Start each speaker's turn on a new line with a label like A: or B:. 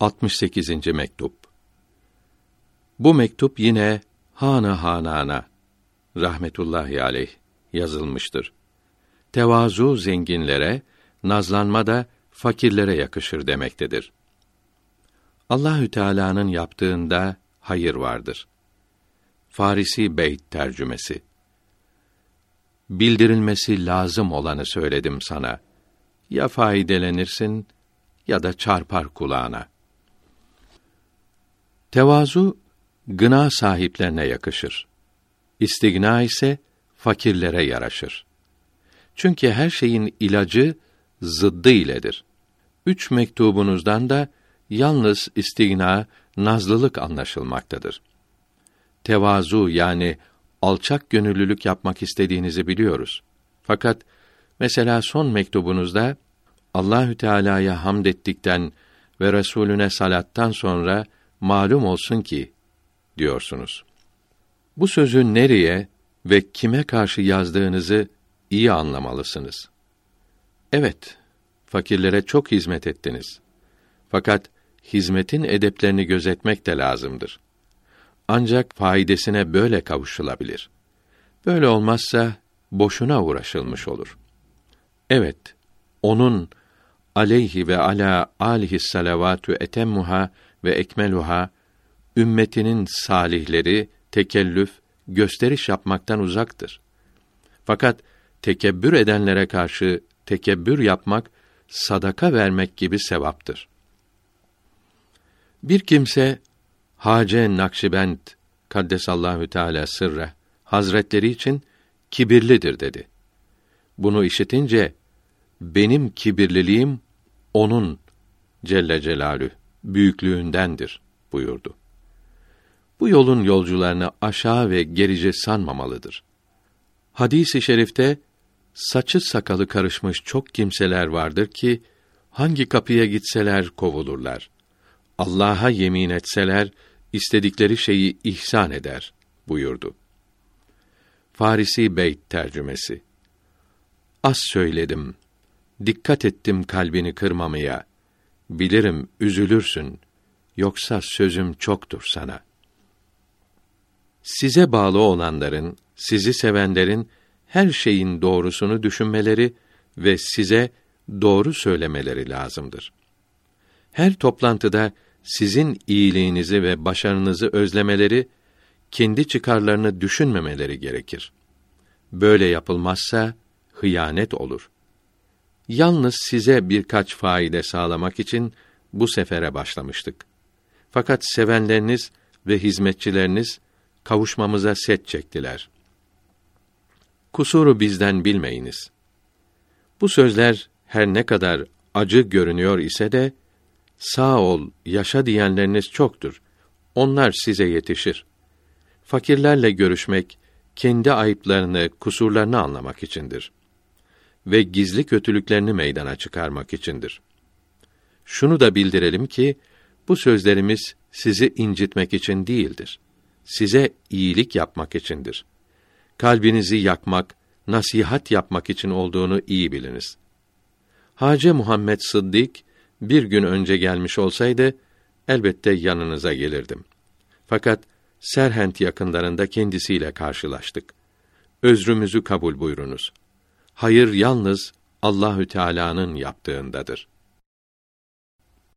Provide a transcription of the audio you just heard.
A: 68. mektup. Bu mektup yine Hana Hanana rahmetullahi aleyh yazılmıştır. Tevazu zenginlere, nazlanma da fakirlere yakışır demektedir. Allahü Teala'nın yaptığında hayır vardır. Farisi Beyt tercümesi. Bildirilmesi lazım olanı söyledim sana. Ya faydelenirsin ya da çarpar kulağına. Tevazu gına sahiplerine yakışır. İstigna ise fakirlere yaraşır. Çünkü her şeyin ilacı zıddı iledir. Üç mektubunuzdan da yalnız istigna, nazlılık anlaşılmaktadır. Tevazu yani alçak gönüllülük yapmak istediğinizi biliyoruz. Fakat mesela son mektubunuzda Allahü Teala'ya hamd ettikten ve Resulüne salattan sonra malum olsun ki diyorsunuz. Bu sözü nereye ve kime karşı yazdığınızı iyi anlamalısınız. Evet, fakirlere çok hizmet ettiniz. Fakat hizmetin edeplerini gözetmek de lazımdır. Ancak faidesine böyle kavuşulabilir. Böyle olmazsa boşuna uğraşılmış olur. Evet, onun aleyhi ve ala alihi salavatü etemmuha ve ekmeluha ümmetinin salihleri tekellüf, gösteriş yapmaktan uzaktır. Fakat tekebbür edenlere karşı tekebbür yapmak sadaka vermek gibi sevaptır. Bir kimse Hace Nakşibend kaddesallahu teala sırre hazretleri için kibirlidir dedi. Bunu işitince benim kibirliliğim onun Celle Celalü büyüklüğündendir buyurdu. Bu yolun yolcularını aşağı ve gerice sanmamalıdır. Hadis-i şerifte saçı sakalı karışmış çok kimseler vardır ki hangi kapıya gitseler kovulurlar. Allah'a yemin etseler istedikleri şeyi ihsan eder buyurdu. Farisi Beyt tercümesi. Az söyledim. Dikkat ettim kalbini kırmamaya. Bilirim üzülürsün. Yoksa sözüm çoktur sana. Size bağlı olanların, sizi sevenlerin her şeyin doğrusunu düşünmeleri ve size doğru söylemeleri lazımdır. Her toplantıda sizin iyiliğinizi ve başarınızı özlemeleri, kendi çıkarlarını düşünmemeleri gerekir. Böyle yapılmazsa hıyanet olur. Yalnız size birkaç faide sağlamak için bu sefere başlamıştık. Fakat sevenleriniz ve hizmetçileriniz kavuşmamıza set çektiler. Kusuru bizden bilmeyiniz. Bu sözler her ne kadar acı görünüyor ise de sağ ol, yaşa diyenleriniz çoktur. Onlar size yetişir. Fakirlerle görüşmek kendi ayıplarını, kusurlarını anlamak içindir ve gizli kötülüklerini meydana çıkarmak içindir. Şunu da bildirelim ki bu sözlerimiz sizi incitmek için değildir. Size iyilik yapmak içindir. Kalbinizi yakmak, nasihat yapmak için olduğunu iyi biliniz. Hace Muhammed Sıddık bir gün önce gelmiş olsaydı elbette yanınıza gelirdim. Fakat Serhent yakınlarında kendisiyle karşılaştık. Özrümüzü kabul buyurunuz. Hayır yalnız Allahü Teala'nın yaptığındadır.